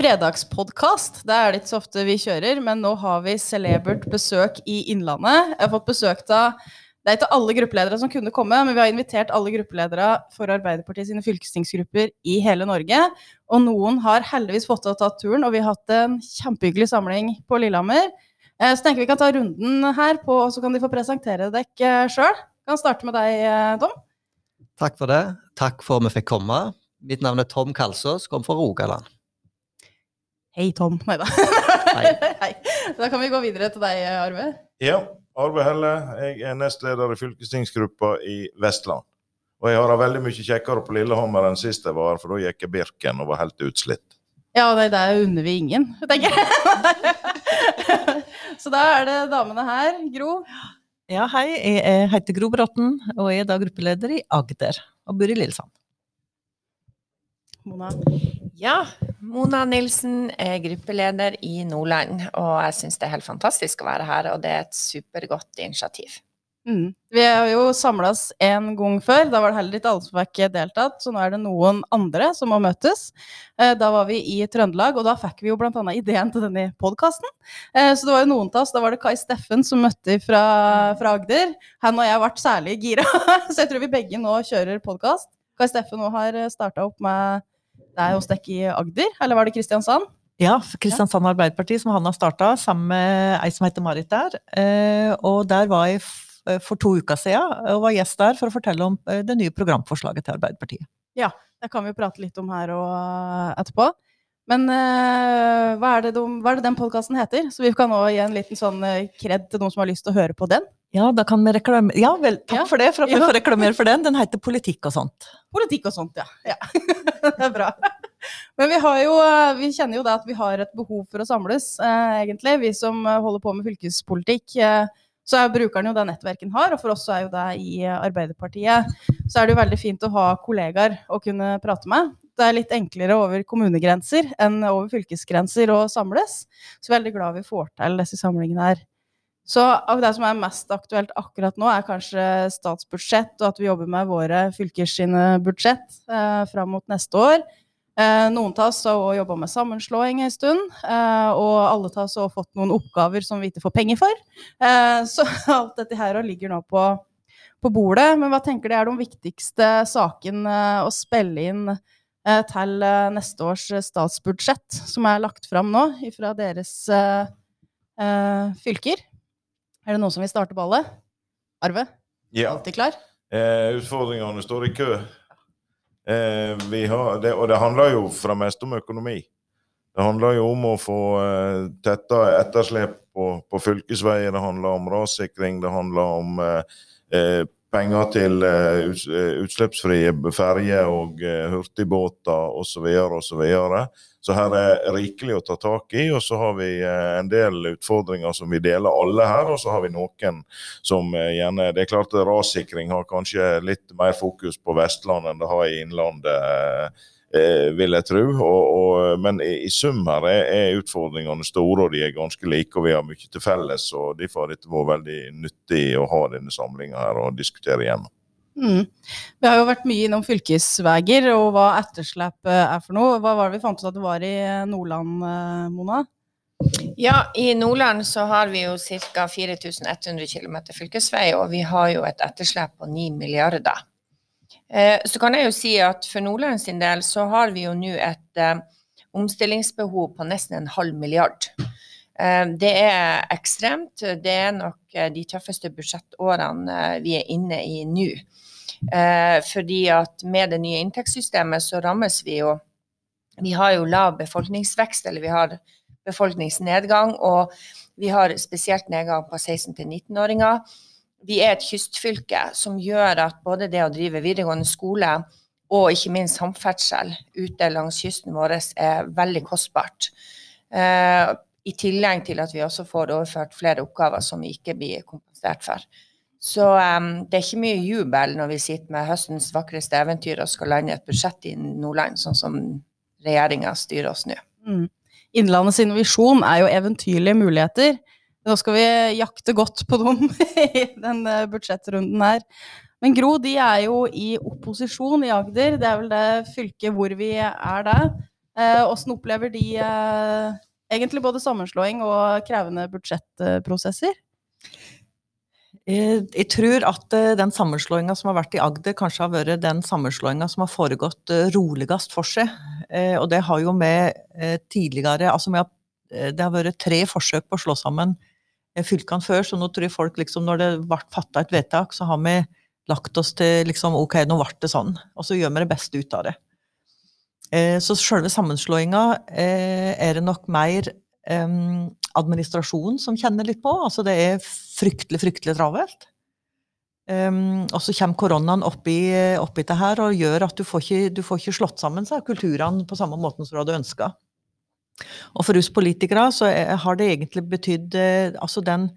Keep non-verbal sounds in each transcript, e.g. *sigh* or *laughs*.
fredagspodkast. Det er ikke så ofte vi kjører, men nå har vi celebert besøk i Innlandet. Jeg har fått besøk av Det er ikke alle gruppeledere som kunne komme, men vi har invitert alle gruppeledere for Arbeiderpartiet sine fylkestingsgrupper i hele Norge. Og noen har heldigvis fått til å ta turen, og vi har hatt en kjempehyggelig samling på Lillehammer. Eh, så tenker vi kan ta runden her, på, så kan de få presentere dere sjøl. Kan starte med deg, eh, Tom. Takk for det. Takk for at vi fikk komme. Mitt navn er Tom Kalsås, kommer fra Rogaland. Hei, Tom. Nei da. Hei. *laughs* Hei. Da kan vi gå videre til deg, Arve. Ja, Arve Helle. Jeg er nestleder i fylkestingsgruppa i Vestland. Og jeg har det veldig mye kjekkere på Lillehammer enn sist jeg var her, for da gikk jeg Birken og var helt utslitt. Ja, nei, det unner vi ingen, tenker jeg. *laughs* Så da er det damene her. Gro. Ja, hei. Jeg heter Gro Bråten, og jeg er da gruppeleder i Agder og bor i Lillesand. Mona. Ja, Mona Nilsen er gruppeleder i Nordland, og jeg syns det er helt fantastisk å være her, og det er et supergodt initiativ. Mm. Vi har jo samla oss en gang før. Da var det heller ikke alle som fikk deltatt, så nå er det noen andre som må møtes. Eh, Da var vi i Trøndelag, og da fikk vi jo bl.a. ideen til denne podkasten. Så det var jo noen av oss, da var det Kai Steffen som møtte fra, fra Agder. Han og jeg ble særlig gira, *laughs* så jeg tror vi begge nå kjører podkast. Kai Steffen nå har starta opp med deg hos dere i Agder, eller var det Kristiansand? Ja, Kristiansand Arbeiderparti, som han har starta sammen med ei som heter Marit der. Eh, Og der var jeg eh, for to uker siden og var gjest der for å fortelle om eh, det nye programforslaget til Arbeiderpartiet. Ja, Det kan vi prate litt om her og etterpå. Men eh, hva, er det de, hva er det den podkasten heter? Så vi kan nå gi en liten sånn eh, kred til noen som har lyst til å høre på den. Ja, da kan vi reklamere Ja vel, takk Ja. for det, for at vi får reklamere for den. Den heter Politikk og sånt. Politikk og sånt, ja. ja. *laughs* det er bra. Men vi, har jo, eh, vi kjenner jo da at vi har et behov for å samles, eh, egentlig. Vi som eh, holder på med fylkespolitikk. Eh, så er brukeren jo det nettverken har, og for oss så er jo det i eh, Arbeiderpartiet. Så er det jo veldig fint å ha kollegaer å kunne prate med. Det er litt enklere over kommunegrenser enn over fylkesgrenser å samles. Så veldig glad vi får til disse samlingene her. Så det som er mest aktuelt akkurat nå, er kanskje statsbudsjett, og at vi jobber med våre fylkers budsjett eh, fram mot neste år. Eh, noen av oss har jobba med sammenslåing en stund, eh, og alle av oss har fått noen oppgaver som vi ikke får penger for. Eh, så *laughs* alt dette her ligger nå på, på bordet. Men hva tenker dere er de viktigste sakene eh, å spille inn eh, til eh, neste års statsbudsjett, som er lagt fram nå fra deres fylker? Er det noen som vil starte ballet? Arve? Ja. Alltid klar? Eh, utfordringene står i kø. Eh, vi har, det, og det handler jo for det meste om økonomi. Det handler jo om å få eh, tetta etterslep på, på fylkesveier, det handler om rassikring, det handler om eh, eh, penger til eh, eh, utslippsfrie ferjer og eh, hurtigbåter osv. osv. Så her er rikelig å ta tak i. Og så har vi en del utfordringer som vi deler alle her, og så har vi noen som gjerne Det er klart rassikring har kanskje litt mer fokus på Vestlandet enn det har i Innlandet, vil jeg tro. Og, og, men i, i sum her er, er utfordringene store, og de er ganske like, og vi har mye til felles. og Derfor har dette vært veldig nyttig å ha denne samlinga her og diskutere igjennom. Mm. Vi har jo vært mye innom fylkesveier og hva etterslepet er for noe. Hva var det vi fant ut at det var i Nordland, eh, Mona? Ja, i Nordland så har vi jo ca. 4100 km fylkesvei, og vi har jo et etterslep på 9 milliarder. Eh, Så kan jeg jo si at for Nordland sin del så har vi jo nå et eh, omstillingsbehov på nesten en halv milliard. Eh, Det er ekstremt. Det er nok de tøffeste budsjettårene vi er inne i nå. Fordi at med det nye inntektssystemet så rammes vi jo Vi har jo lav befolkningsvekst, eller vi har befolkningsnedgang, og vi har spesielt nedgang på 16-19-åringer. Vi er et kystfylke som gjør at både det å drive videregående skole og ikke minst samferdsel ute langs kysten vår er veldig kostbart. Eh, I tillegg til at vi også får overført flere oppgaver som vi ikke blir kompensert for. Så eh, det er ikke mye jubel når vi sitter med høstens vakreste eventyr og skal lande et budsjett i Nordland, sånn som regjeringa styrer oss nå. Mm. Innlandet sin visjon er jo eventyrlige muligheter. Nå skal vi jakte godt på dem *laughs* i den eh, budsjettrunden her. Men Gro, de er jo i opposisjon i Agder. Det er vel det fylket hvor vi er der. Eh, Åssen opplever de eh, egentlig både sammenslåing og krevende budsjettprosesser? Eh, Jeg tror at eh, den sammenslåinga som har vært i Agder, kanskje har vært den sammenslåinga som har foregått eh, roligst for seg. Eh, Og det har jo med eh, tidligere Altså med at eh, det har vært tre forsøk på å slå sammen eh, fylkene før, så nå tror jeg folk liksom Når det ble fatta et vedtak, så har vi lagt oss til liksom ok, nå ble det sånn. Og så gjør vi det beste ut av det. Eh, Så selve sammenslåinga eh, er det nok mer eh, administrasjonen som kjenner litt på. Altså det er fryktelig, fryktelig travelt. Um, og så kommer koronaen oppi, oppi det her og gjør at du får ikke, du får ikke slått sammen kulturene på samme måten som du hadde ønska. Og for oss politikere så er, har det egentlig betydd eh, altså den,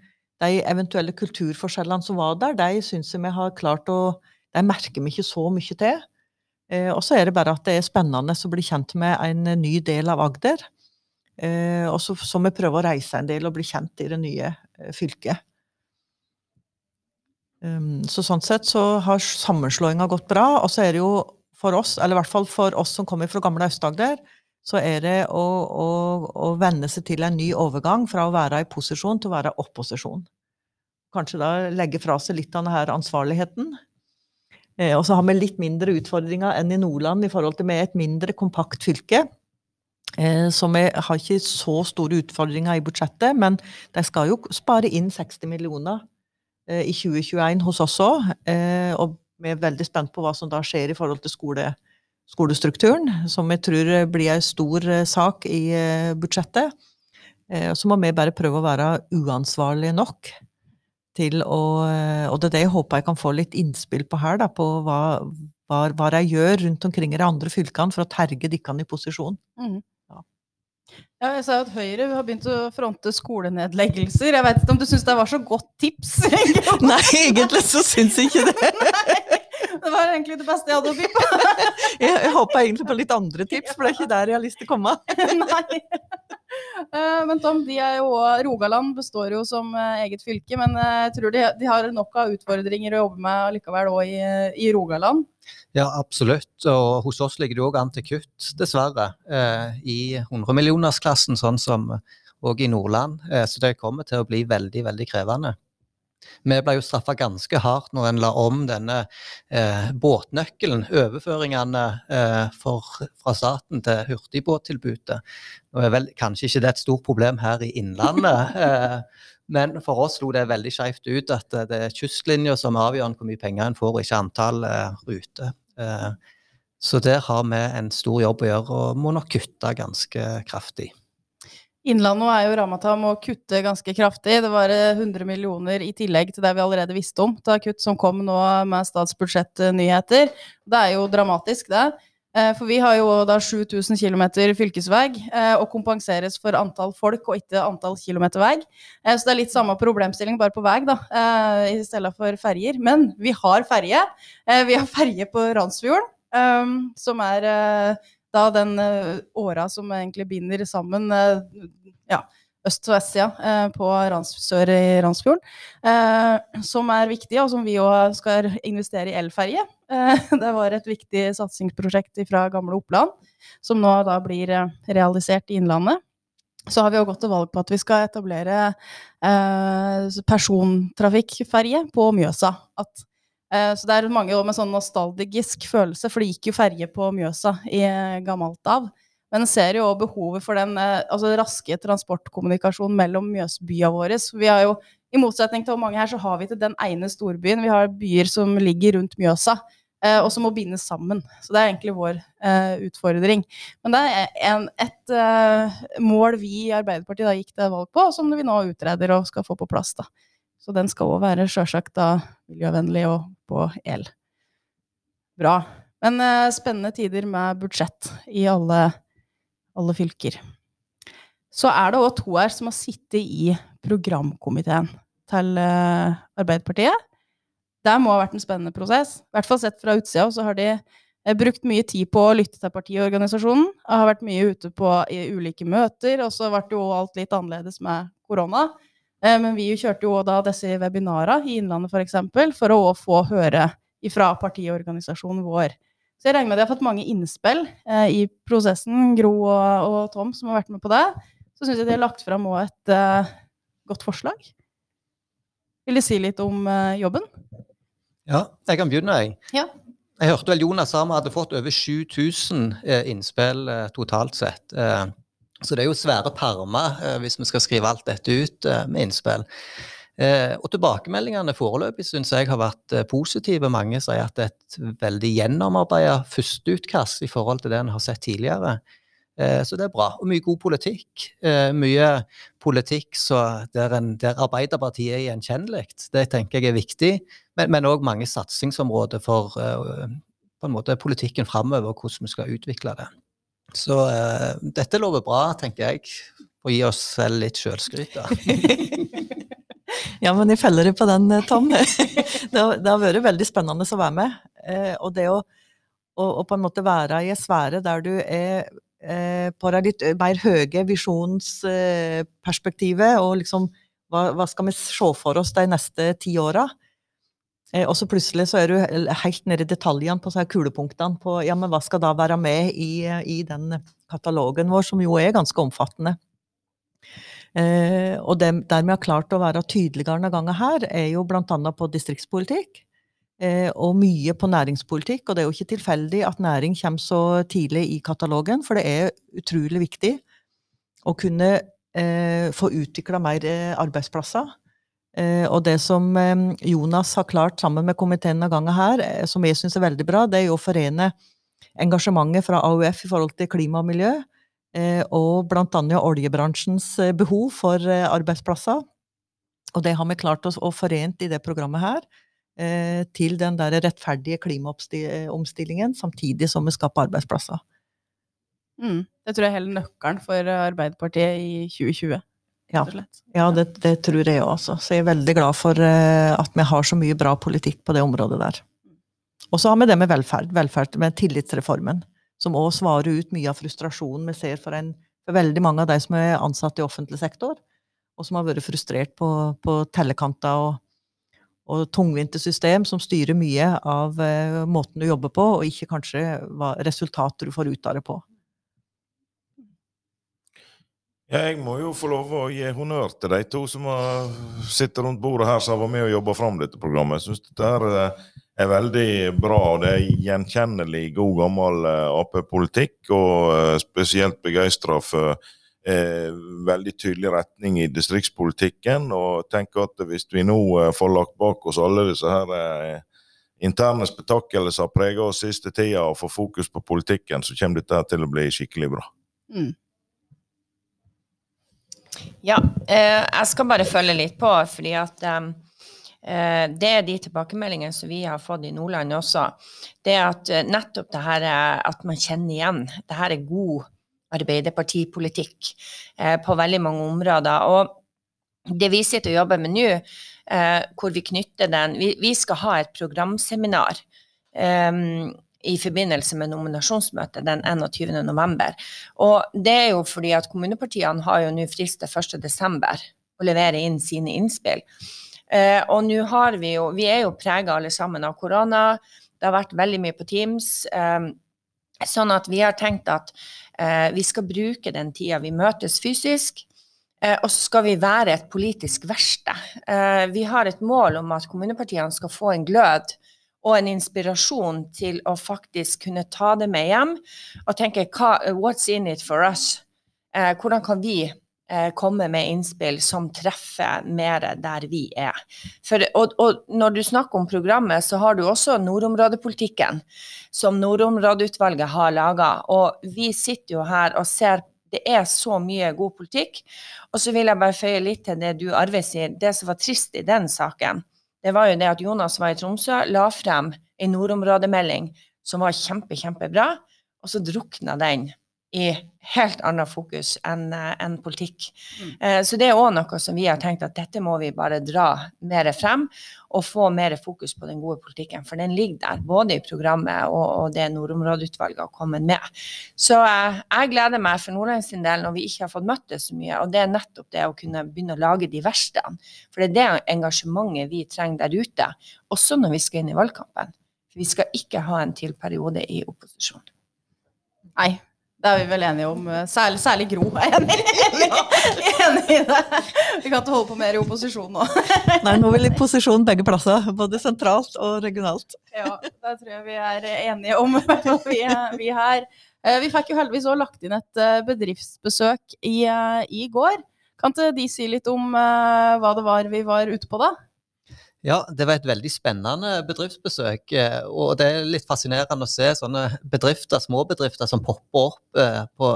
de eventuelle kulturforskjellene som var der, de syns jeg vi har klart å De merker vi ikke så mye til. Eh, og så er det bare at det er spennende å bli kjent med en eh, ny del av Agder. Eh, og så, så vi prøver å reise en del og bli kjent i det nye eh, fylket. Um, så sånn sett så har sammenslåinga gått bra. Og så er det jo for oss, eller i hvert fall for oss som kommer fra gamle Aust-Agder, så er det å, å, å venne seg til en ny overgang fra å være i posisjon til å være opposisjon. Kanskje da legge fra seg litt av denne ansvarligheten. Eh, og så har vi litt mindre utfordringer enn i Nordland i forhold til vi er et mindre kompakt fylke. Eh, så vi har ikke så store utfordringer i budsjettet, men de skal jo spare inn 60 millioner eh, i 2021 hos oss òg. Eh, og vi er veldig spent på hva som da skjer i forhold til skole, skolestrukturen, som jeg tror blir en stor eh, sak i eh, budsjettet. Eh, Så må vi bare prøve å være uansvarlige nok til å Og det er det jeg håper jeg kan få litt innspill på her, da, på hva, hva, hva jeg gjør rundt omkring i de andre fylkene for å terge dere i posisjon. Mhm. Ja. Jeg sa jo at Høyre har begynt å fronte skolenedleggelser. Jeg vet ikke om du syns det var så godt tips? *laughs* Nei, egentlig så syns jeg ikke det. *laughs* det var egentlig det beste jeg hadde å by på. *laughs* Jeg, jeg håper egentlig på litt andre tips, for det er ikke der jeg har lyst til å komme. Nei. Eh, Men Tom, de er jo, Rogaland består jo som eh, eget fylke, men eh, jeg tror de, de har nok av utfordringer å jobbe med likevel òg i, i Rogaland. Ja, absolutt. Og hos oss ligger det òg an til kutt, dessverre. I 100-millionersklassen, sånn som òg i Nordland. Så det kommer til å bli veldig, veldig krevende. Vi ble jo straffa ganske hardt når en la om denne eh, båtnøkkelen, overføringene eh, for, fra staten til hurtigbåttilbudet. Nå er vel kanskje ikke det et stort problem her i Innlandet, *laughs* eh, men for oss slo det veldig skjevt ut at eh, det er kystlinja som avgjør hvor mye penger en får, og ikke antall eh, ruter. Eh, så der har vi en stor jobb å gjøre, og må nok kutte ganske kraftig. Innlandet er jo rammet av å kutte ganske kraftig. Det var eh, 100 millioner i tillegg til det vi allerede visste om. er kutt som kom nå med statsbudsjettnyheter. Det er jo dramatisk, det. Eh, For vi har jo da 7000 km fylkesvei, eh, og kompenseres for antall folk og ikke antall kilometer vei. Eh, Så det er litt samme problemstilling, bare på vei, da, eh, i stedet for ferjer. Men vi har ferje. Eh, Vi har ferje på Randsfjorden, eh, som er eh, da den eh, åra som egentlig binder sammen eh, ja, øst og vestsida eh, på Rans, sør i Randsfjorden. Eh, som er viktig, og som vi òg skal investere i elferje. *laughs* Det var et viktig satsingsprosjekt fra gamle Oppland, som nå da blir realisert i Innlandet. Så har vi jo gått til valg på at vi skal etablere persontrafikkferje på Mjøsa. At, så det er mange med sånn nostalgisk følelse, for det gikk jo ferje på Mjøsa i eh, gammelt av. Men en ser jo også behovet for den eh, altså raske transportkommunikasjonen mellom Mjøsbya våre. Vi har jo, I motsetning til mange her, så har vi ikke den ene storbyen. Vi har byer som ligger rundt Mjøsa, eh, og som må bindes sammen. Så det er egentlig vår eh, utfordring. Men det er en, et eh, mål vi i Arbeiderpartiet da gikk til valg på, som vi nå utreder og skal få på plass. da. Så den skal òg være sjølsagt miljøvennlig og på el. Bra. Men eh, spennende tider med budsjett i alle, alle fylker. Så er det òg to her som har sittet i programkomiteen til eh, Arbeiderpartiet. Det må ha vært en spennende prosess. I hvert fall sett fra utsida, så har de eh, brukt mye tid på å lytte til partiorganisasjonen. Jeg har vært mye ute på i ulike møter, og så ble jo alt litt annerledes med korona. Eh, Men vi kjørte jo da disse webinarene i Innlandet f.eks. For, eksempel, for å få høre ifra partiorganisasjonen vår. Så jeg regner med at de har fått mange innspill eh, i prosessen, Gro og, og, Tom som har vært med på det. Så syns jeg de har lagt fram òg et eh, godt forslag. Vil de si litt om eh, jobben? Ja, jeg kan begynne, jeg. Ja. Jeg hørte vel Jonas sa vi hadde fått over 7000 eh, innspill totalt sett. Eh, så det er jo svære permer eh, hvis vi skal skrive alt dette ut eh, med innspill. Eh, og tilbakemeldingene foreløpig syns jeg har vært positive. Mange sier at det er et veldig gjennomarbeida førsteutkast i forhold til det en har sett tidligere. Så det er bra. Og mye god politikk. Mye politikk der, en, der, Arbeiderpartiet er gjenkjennelig. Det tenker jeg er viktig. Men òg mange satsingsområder for på en måte politikken framover, og hvordan vi skal utvikle det. Så uh, dette lover bra, tenker jeg. Å gi oss selv litt sjølskryt, da. *laughs* ja, men jeg feller deg på den, eh, Tom. *laughs* det, har, vært veldig spennende å være med. Uh, og det å, å, å, på en måte være i en sfære der du er uh, på det litt mer høye visjonsperspektivet, og liksom hva, hva, skal vi se for oss de neste ti åra? Eh, og så plutselig så er du helt nede i detaljene på kulepunktene på ja, men hva skal da være med i, i den katalogen vår, som jo er ganske omfattende. Eh, og det, der vi har klart å være tydeligere denne gangen her, er jo bl.a. på distriktspolitikk. Eh, og mye på næringspolitikk. Og det er jo ikke tilfeldig at næring kommer så tidlig i katalogen, for det er utrolig viktig å kunne eh, få utvikla mer eh, arbeidsplasser. Eh, og det som eh, Jonas har klart sammen med komiteen denne gangen her, eh, som jeg syns er veldig bra, det er jo å forene engasjementet fra AUF i forhold til klima og miljø, og annet oljebransjens behov for arbeidsplasser. Og det har vi klart oss å forent i det programmet her, til den der rettferdige klimaomstillingen, samtidig som vi skaper arbeidsplasser. Mm, det tror jeg er hele nøkkelen for Arbeiderpartiet i 2020. Ja, ja det, det, tror jeg altså. Så jeg er veldig glad for uh, at vi har så mye bra politikk på det området der. Og så har vi det med velferd, velferd med tillitsreformen, som òg svarer ut mye av frustrasjonen vi ser for, en, for, veldig mange av de som er ansatt i offentlig sektor, og som har vært frustrert på, på tellekanter og, og tungvinte system som styrer mye av uh, måten du jobber på, og ikke kanskje hva resultater du får ut av det på. Jeg må jo få lov å gi honnør til de to som sitter rundt bordet her som har vært med og jobba fram dette programmet. Jeg syns dette eh, er veldig bra, og det er gjenkjennelig god, gammel eh, Ap-politikk. Og eh, spesielt begeistra for eh, veldig tydelig retning i distriktspolitikken. Og tenker at hvis vi nå får lagt bak oss alle disse her eh, interne spetakkeler som har preget oss siste tida, og får fokus på politikken, så kommer dette til å bli skikkelig bra. Mm. Ja, eh, jeg skal bare følge litt på, fordi at eh, det er de tilbakemeldingene som vi har fått i Nordland også. Det er at eh, nettopp det her at man kjenner igjen. Det her er god Arbeiderpartipolitikk på veldig mange områder. Og det vi sitter og jobber med nå, hvor vi knytter den vi skal ha et programseminar. I forbindelse med nominasjonsmøtet den 21. november. Og det er jo fordi at kommunepartiene har jo nå frist til 1.12. å levere inn sine innspill. Eh, og nå har vi jo Vi er jo prega alle sammen av korona. Det har vært veldig mye på Teams. Eh, sånn at vi har tenkt at eh, vi skal bruke den tida vi møtes fysisk. Eh, og så skal vi være et politisk verksted. Eh, vi har et mål om at kommunepartiene skal få en glød og en inspirasjon til å faktisk kunne ta det med hjem og tenke what's in it for us? Eh, hvordan kan vi eh, komme med innspill som treffer mer der vi er? For, og, og, når du snakker om programmet, så har du også nordområdepolitikken, som Nordområdeutvalget har laga. Og vi sitter jo her og ser det er så mye god politikk. Og så vil jeg bare føye litt til det du, Arve, sier. Det som var trist i den saken, det var jo det at Jonas var i Tromsø, la frem en nordområdemelding som var kjempe, kjempebra, og så drukna den i helt annet fokus enn en politikk. Mm. Eh, så det er òg noe som vi har tenkt at dette må vi bare dra mer frem, og få mer fokus på den gode politikken. For den ligger der, både i programmet og, og det nordområdeutvalget har kommet med. Så eh, jeg gleder meg for Nordland sin del når vi ikke har fått møtt det så mye. Og det er nettopp det å kunne begynne å lage de verkstedene. For det er det engasjementet vi trenger der ute, også når vi skal inn i valgkampen. For vi skal ikke ha en til periode i opposisjon. Nei, det er vi vel enige om. Særlig, særlig Gro er enig, *laughs* enig, enig i det. Vi kan ikke holde på mer i opposisjon nå. Nei, nå vil i posisjon begge plasser, både sentralt og regionalt. Ja, da tror jeg vi er enige om, *laughs* i vi, vi her. Eh, Vi fikk jo heldigvis også lagt inn et eh, bedriftsbesøk i, eh, i går. Kan ikke de si litt om hva det var vi var ute på da? Ja, det var et veldig spennende bedriftsbesøk. eh, Og det er litt fascinerende å se sånne bedrifter, småbedrifter som popper opp eh, på,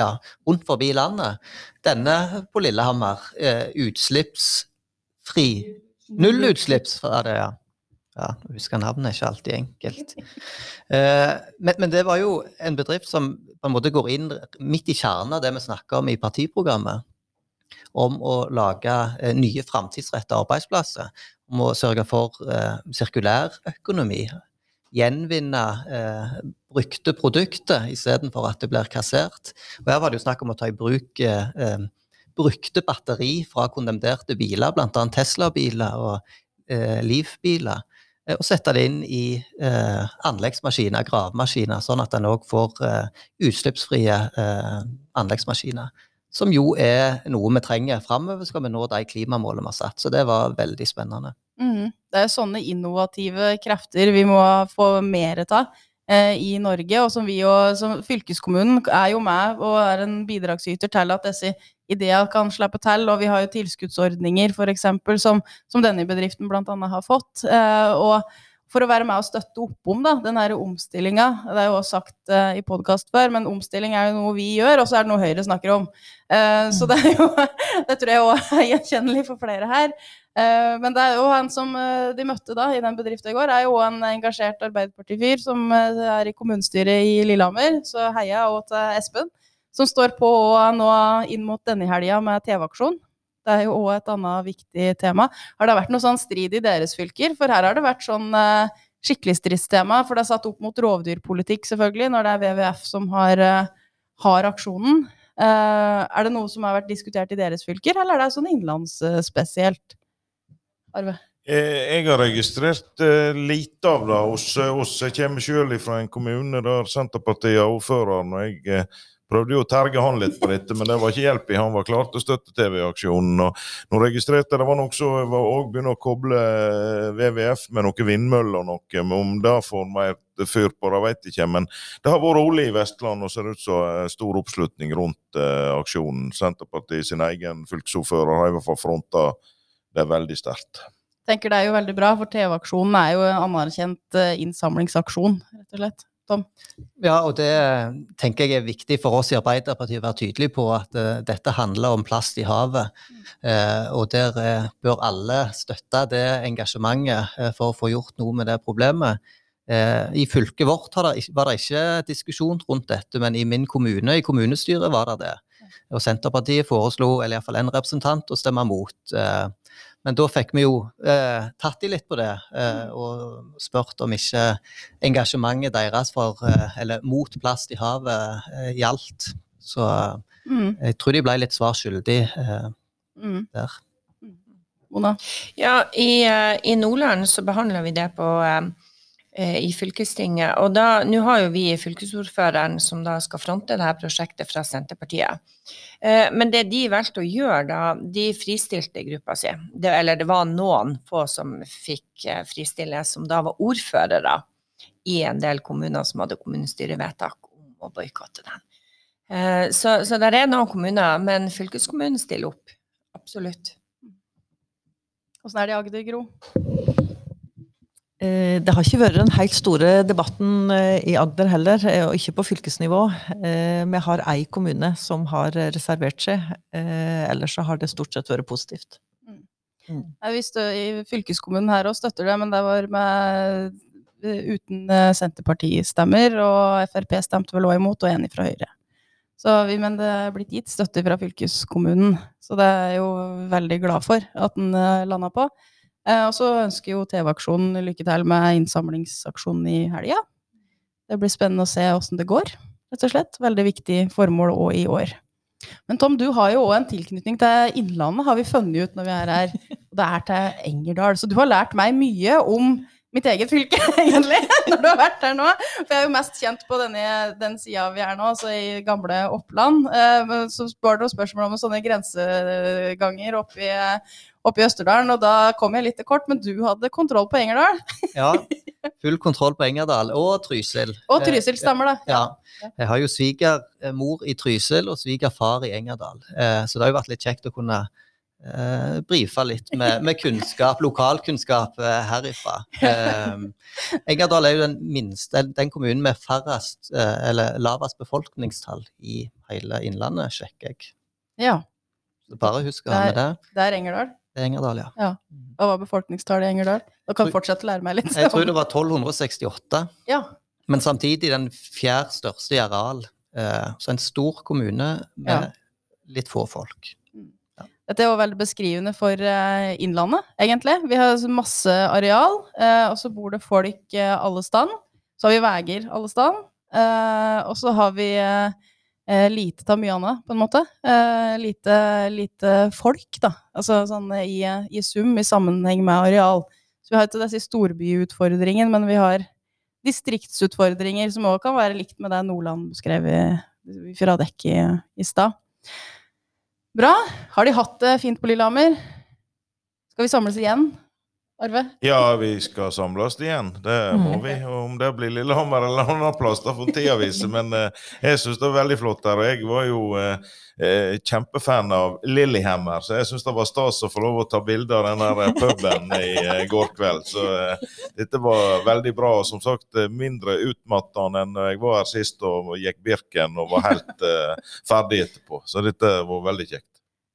ja, rundt forbi landet. Denne på Lillehammer, eh, utslippsfri. Nullutslipps var det, ja. Ja, husker huske navnet er ikke alltid enkelt. Men, men det var jo en bedrift som på en måte går inn midt i kjernen av det vi snakker om i partiprogrammet om å lage eh, nye framtidsrettede arbeidsplasser. Om å sørge for eh, sirkulærøkonomi. Gjenvinne eh, brukte produkter istedenfor at det blir kassert. Og her var det jo snakk om å ta i bruk brukte batteri fra kondemnerte biler, bl.a. Tesla-biler og eh, Leaf-biler. Og sette det inn i eh, anleggsmaskiner, gravemaskiner, sånn at en òg får eh, utslippsfrie eh, anleggsmaskiner som jo er noe vi trenger framover, skal vi nå de klimamålene vi har satt. Så det var veldig spennende. Mm. Det er sånne innovative krefter vi må få mer av eh, i Norge. Og som vi og som fylkeskommunen er jo med og er en bidragsyter til at disse ideene kan slippe til. Og vi har jo tilskuddsordninger f.eks. Som, som denne bedriften bl.a. har fått. Eh, og for å være med og støtte opp om da, den omstillinga. Det er jo også sagt uh, i podkast før, men omstilling er jo noe vi gjør, og så er det noe Høyre snakker om. Eh, Så det er jo *laughs* Det tror jeg òg er gjenkjennelig for flere her. Uh, Men det er jo han som de møtte da i den bedriften i går, er jo en engasjert Arbeiderparti-fyr som er i kommunestyret i Lillehammer. Så heia òg til Espen, som står på nå inn mot denne helga med TV-aksjon. Det er jo òg et annet viktig tema. Har det vært noe sånn strid i deres fylker? For her har det vært sånn eh, skikkelig stridstema, for det er satt opp mot rovdyrpolitikk, selvfølgelig, når det er WWF som har, eh, har aksjonen. Eh, er det noe som har vært diskutert i deres fylker, eller er det sånn innlandsspesielt? Arve? Eh, Jeg har registrert lite av det hos oss. Jeg kommer selv fra en kommune der Senterpartiet er ordføreren. og jeg prøvde jo å terge han litt på dette, men det var ikke hjelp i. Han var klar til å støtte TV-aksjonen. og Nå registrerte jeg det var noe som var også begynne å koble eh, WWF med noe vindmøller og noe. Men om det får mer fyr på det, vet jeg ikke. Men det har vært rolig i Vestland, og ser ut som eh, stor oppslutning rundt eh, aksjonen. Senterpartiet sin egen fylkesordfører har i hvert fall fronta det veldig sterkt. tenker det er jo veldig bra, for TV-aksjonen er jo en anerkjent eh, innsamlingsaksjon, rett og slett. Tom? Ja, og det tenker jeg er viktig for oss i Arbeiderpartiet å være tydelig på at uh, dette handler om plast i havet. Uh, og der uh, bør alle støtte det engasjementet for å få gjort noe med det problemet. I fylket vårt det, var det ikke diskusjon rundt dette, men i min kommune, i kommunestyret, var det det. Og Senterpartiet foreslo, eller iallfall en representant, å stemme mot. Eh, men da fikk vi jo eh, tatt de litt på det, eh, og spurt om ikke engasjementet deres for, eh, eller mot plast i havet eh, gjaldt. Så Mm, jeg tror de ble litt svar skyldig eh, mm. der. Mona? Ja, i, i Nordland så behandler vi det på i fylkestinget. Og da, nå har jo vi fylkesordføreren som da skal fronte dette prosjektet fra Senterpartiet. Eh, men det de valgte å gjøre da, de fristilte gruppa si. Det, eller det var noen få som fikk eh, fristille, som da var ordførere i en del kommuner som hadde kommunestyrevedtak om å boikotte den. Eh, så, så der er noen kommuner, men fylkeskommunen stiller opp. Absolutt. Åssen er det i Agder, Gro? Eh, Det har ikke vært den helt store debatten eh, i Agder heller, eh, og ikke på fylkesnivå. Vi har ei kommune som har reservert seg, ellers så har det stort sett vært positivt. Jeg visste i fylkeskommunen her òg støtter det, men det var med uten Senterparti-stemmer, og Frp stemte vel òg imot, og enig fra Høyre. Så vi, men det er blitt gitt støtte fra fylkeskommunen, så det er jeg jo veldig glad for at den landa på. Eh, og så ønsker jo TV-aksjonen lykke til med innsamlingsaksjonen i helga. Det blir spennende å se åssen det går, rett og slett. Veldig viktig formål òg i år. Men Tom, du har jo òg en tilknytning til Innlandet, har vi funnet ut når vi er her. *laughs* Og det er til Engerdal. Så du har lært meg mye om mitt eget fylke, *laughs* egentlig, når du har vært her nå. For jeg er jo mest kjent på denne, den sida vi er nå, altså i gamle Oppland. Eh, så var det noen spørsmål om sånne grenseganger oppe i, oppe i Østerdalen, og da kom jeg litt til kort, men du hadde kontroll på Engerdal. *laughs* Ja, full kontroll på Engerdal og Trysil. Og Trysil, stemmer det. Ja. Jeg har jo svigermor i Trysil og svigerfar i Engerdal, eh, så det har jo vært litt kjekt å kunne eh, brife litt med, med kunnskap, lokalkunnskap eh, herifra. Eh, Engerdal er jo den minste, den, kommunen med færrest, eh, eller lavest befolkningstall i hele Innlandet, sjekker jeg. Ja, Så bare husk å ha med det. det er Engerdal. Det er Engerdal, ja. Hva var befolkningstallet i Engerdal? Da kan fortsette å lære meg litt. Jeg tror det var 1268. Ja. Men samtidig den fjerde største i areal. Eh, så en stor kommune med Ja. litt få folk. Dette er jo veldig beskrivende for eh, Innlandet, egentlig. Vi har masse areal, eh, og så bor det folk eh, alle steder. Så har vi veier alle steder. Og så har vi lite av mye annet, på en måte. Lite, lite folk, da. Altså sånn i, i sum, i sammenheng med areal. Så vi har ikke disse storbyutfordringene, men vi har distriktsutfordringer som òg kan være likt med det Nordland beskrev i, fra dekk i, i stad. Bra. Har de hatt det fint på Lillehammer? Skal vi samles igjen, Arve? Ja, vi skal samles igjen. Det må Mm. vi. Om det blir Lillehammer eller en annen plass, da får tida vise. Men eh, jeg syns det var veldig flott her. Og jeg var jo eh, eh, kjempefan av Lillehammer, så jeg syns det var stas å få lov å ta bilde av den der puben i eh, går kveld. Så eh, dette var veldig bra. Og som sagt, eh, mindre utmattende enn jeg var her sist og gikk Birken og var helt ferdig etterpå. Så dette var veldig kjekt.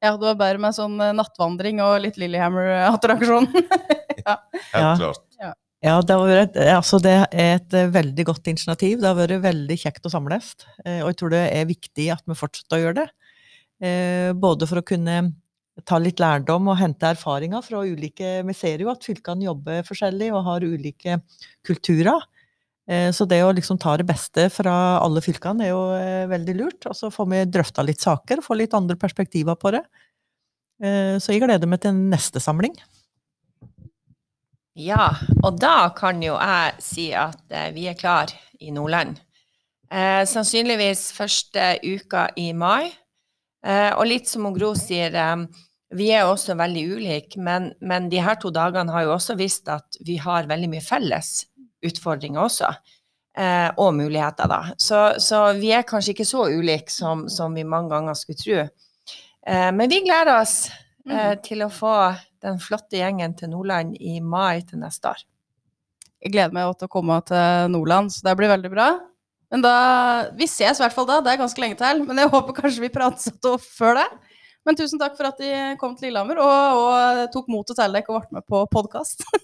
Ja, det var bare med sånn nattvandring og litt Lillehammer-attraksjon. *laughs* Helt Ja. klart. Ja, det, har vært, altså det er et eh, veldig godt initiativ. Det har vært veldig kjekt å samles. eh, Og jeg tror det er viktig at vi fortsetter å gjøre det. Eh, Både for å kunne ta litt lærdom og hente erfaringer fra ulike Vi ser jo at fylkene jobber forskjellig og har ulike kulturer. Eh, Så det å liksom ta det beste fra alle fylkene er jo veldig lurt. Og så får vi drøfta litt saker, få litt andre perspektiver på det. Eh, Så jeg gleder meg til neste samling. Ja, og da kan jo jeg si at eh, vi er klar i Nordland. Eh, sannsynligvis første uka i mai. Eh, og litt som Gro sier, eh, vi er også veldig ulike, men, men de her to dagene har jo også vist at vi har veldig mye felles utfordringer også. Eh, og muligheter, da. Så, så vi er kanskje ikke så ulike som, som vi mange ganger skulle tro. Eh, men vi gleder oss eh, til å få den flotte gjengen til Nordland i mai til neste år. Jeg gleder meg til å komme til Nordland, så det blir veldig bra. Men da, Vi ses i hvert fall da, det er ganske lenge til. Men jeg håper kanskje vi prates opp før det. Men tusen takk for at de kom til Lillehammer og, og tok motet til dere og ble med på podkast. *laughs*